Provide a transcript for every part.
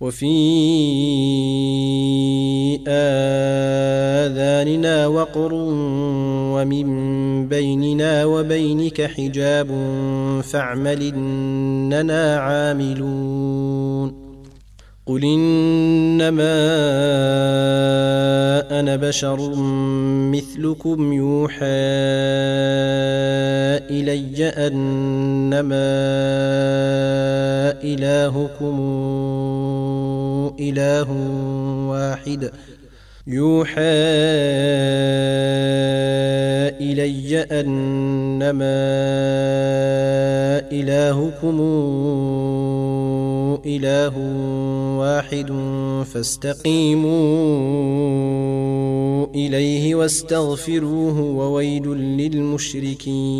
وفي آذاننا وقر ومن بيننا وبينك حجاب فاعمل إننا عاملون قل إنما أنا بشر مثلكم يوحى إلي أنما إلهكم إله واحد. يوحى إلي أنما إلهكم إله واحد فاستقيموا إليه واستغفروه وويل للمشركين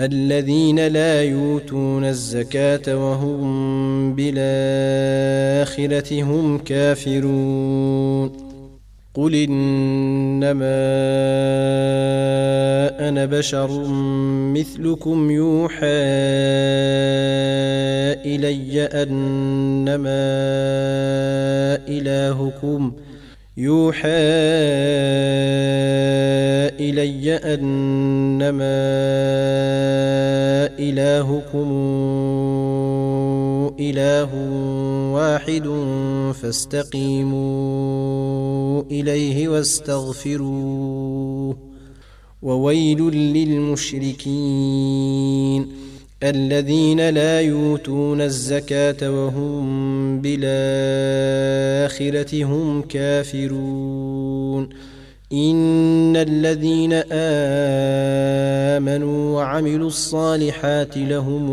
الذين لا يؤتون الزكاة وهم بالآخرة هم كافرون. قل إنما أنا بشر مثلكم يوحى إلي أنما إلهكم يوحى إلي أنما إلهكم إله واحد فاستقيموا إليه واستغفروه وويل للمشركين الذين لا يؤتون الزكاة وهم بالآخرة هم كافرون. إن الذين آمنوا وعملوا الصالحات لهم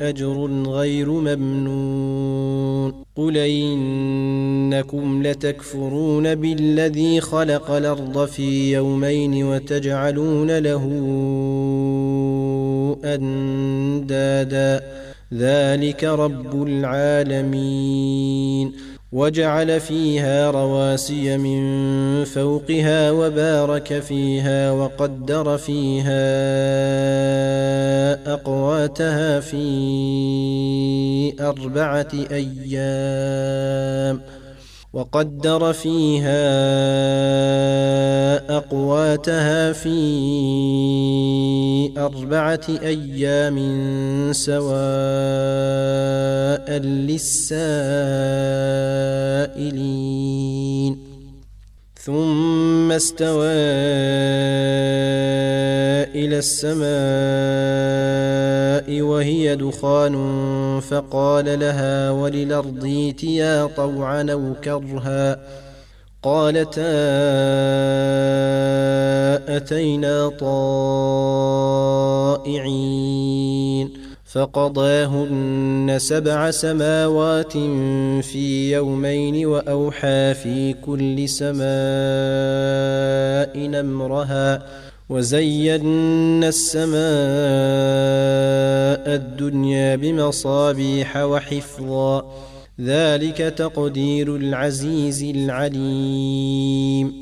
أجر غير ممنون. قل إنكم لتكفرون بالذي خلق الأرض في يومين وتجعلون له أندادا. ذلك رب العالمين. وجعل فيها رواسي من فوقها وبارك فيها وقدر فيها أقواتها في أربعة أيام. وقدر فيها أقواتها في أربعة أيام سواء للسائلين. ثم استوى إلى السماء وهي دخان فقال لها وللأرض ائتيا طوعا أو كرها. قالتا أتينا طائعين فقضاهن سبع سماوات في يومين وأوحى في كل سماء امرها وزينا السماء الدنيا بمصابيح وحفظا ذلك تقدير العزيز العليم.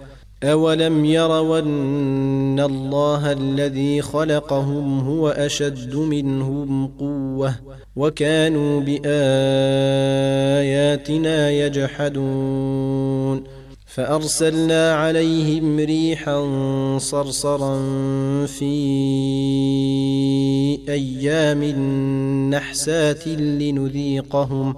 أولم يروا أن الله الذي خلقهم هو أشد منهم قوة وكانوا بآياتنا يجحدون فأرسلنا عليهم ريحا صرصرا في أيام نحسات لنذيقهم ۖ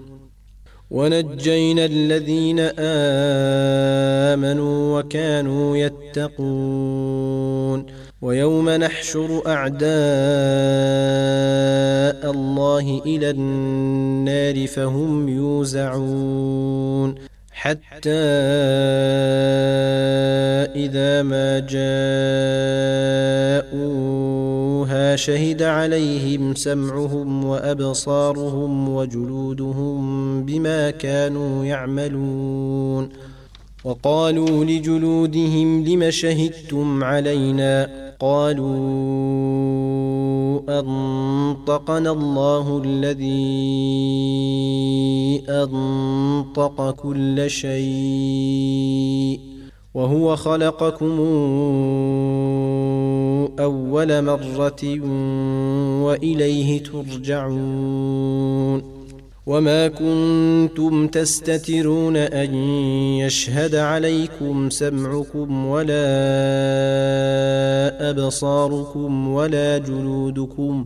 ونجينا الذين آمنوا وكانوا يتقون. ويوم نحشر أعداء الله إلى النار فهم يوزعون. حتى إذا ما شهد عليهم سمعهم وأبصارهم وجلودهم بما كانوا يعملون. وقالوا لجلودهم لم شهدتم علينا؟ قالوا أنطقنا الله الذي أنطق كل شيء. وهو خلقكم أول مرة وإليه ترجعون. وما كنتم تستترون أن يشهد عليكم سمعكم ولا أبصاركم ولا جلودكم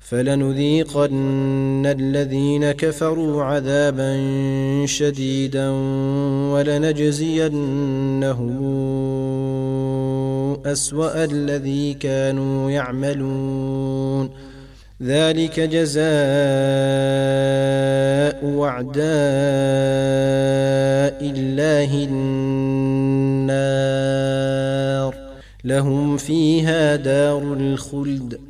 فلنذيقن الذين كفروا عذابا شديدا ولنجزينهم أسوأ الذي كانوا يعملون. ذلك جزاء وعداء الله النار. لهم فيها دار الخلد.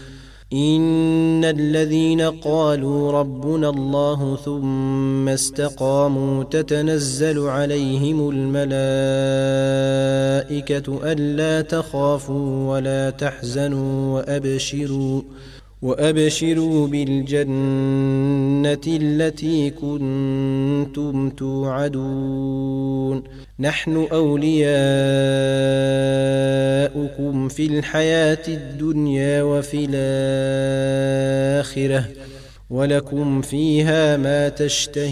إن الذين قالوا ربنا الله ثم استقاموا تتنزل عليهم الملائكة ألا تخافوا ولا تحزنوا وأبشروا وأبشروا بالجنة التي كنتم توعدون. نحن أولياؤكم في الحياة الدنيا وفي الآخرة ولكم فيها ما تشتهي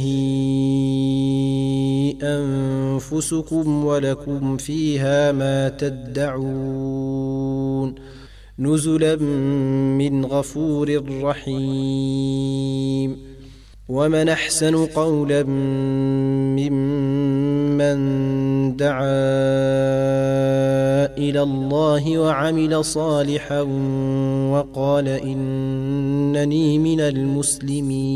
أنفسكم ولكم فيها ما تدعون. نزلا من غفور رحيم. ومن أحسن قولا ممن دعا إلى الله وعمل صالحا وقال إنني من المسلمين.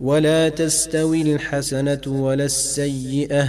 ولا تستوي الحسنة ولا السيئة.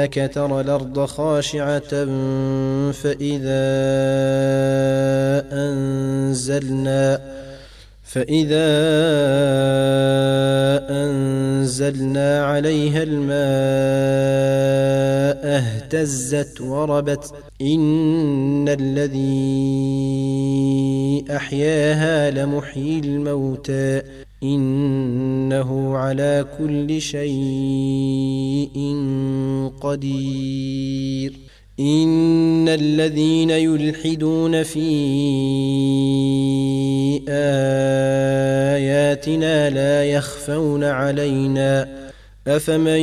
إنك ترى الأرض خاشعة فإذا أنزلنا فإذا أنزلنا عليها الماء اهتزت وربت. إن الذي أحياها لمحيي الموتى. إنه على كل شيء قدير. إن الذين يلحدون في آياتنا لا يخفون علينا أفمن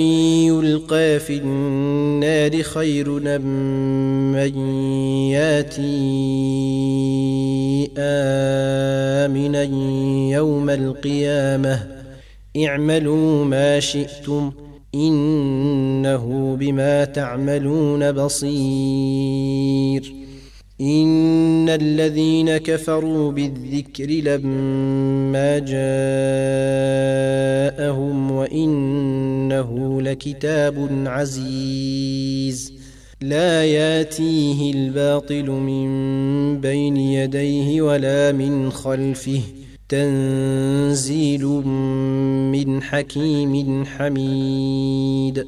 يلقى في النار خير من ياتي آمنا يوم القيامة؟ اعملوا ما شئتم إنه بما تعملون بصير. ان الذين كفروا بالذكر لما جاءهم وانه لكتاب عزيز لا ياتيه الباطل من بين يديه ولا من خلفه تنزيل من حكيم حميد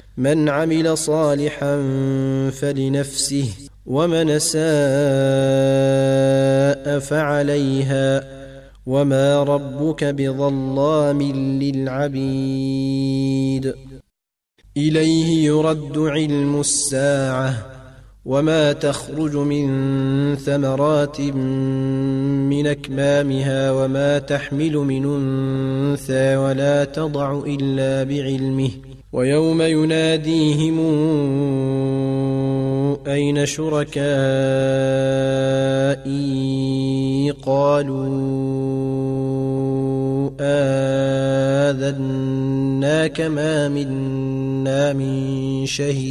من عمل صالحا فلنفسه ومن ساء فعليها وما ربك بظلام للعبيد. إليه يرد علم الساعة وما تخرج من ثمرات من أكمامها وما تحمل من أنثى ولا تضع إلا بعلمه. ويوم يناديهم أين شركائي قالوا آذناك ما منا من شهيد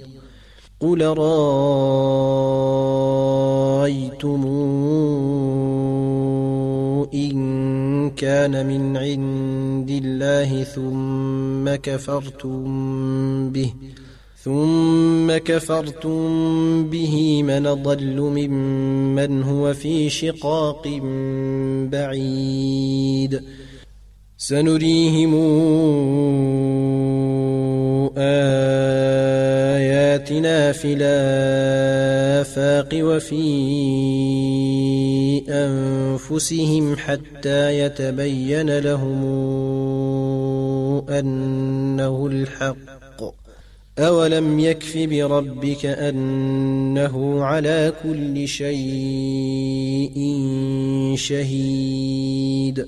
قل رأيتم إن كان من عند الله ثم كفرتم به ثم كفرتم به من ضل ممن هو في شقاق بعيد سنريهم آياتنا في الآفاق وفي أنفسهم حتى يتبين لهم أنه الحق. أولم يكف بربك أنه على كل شيء شهيد؟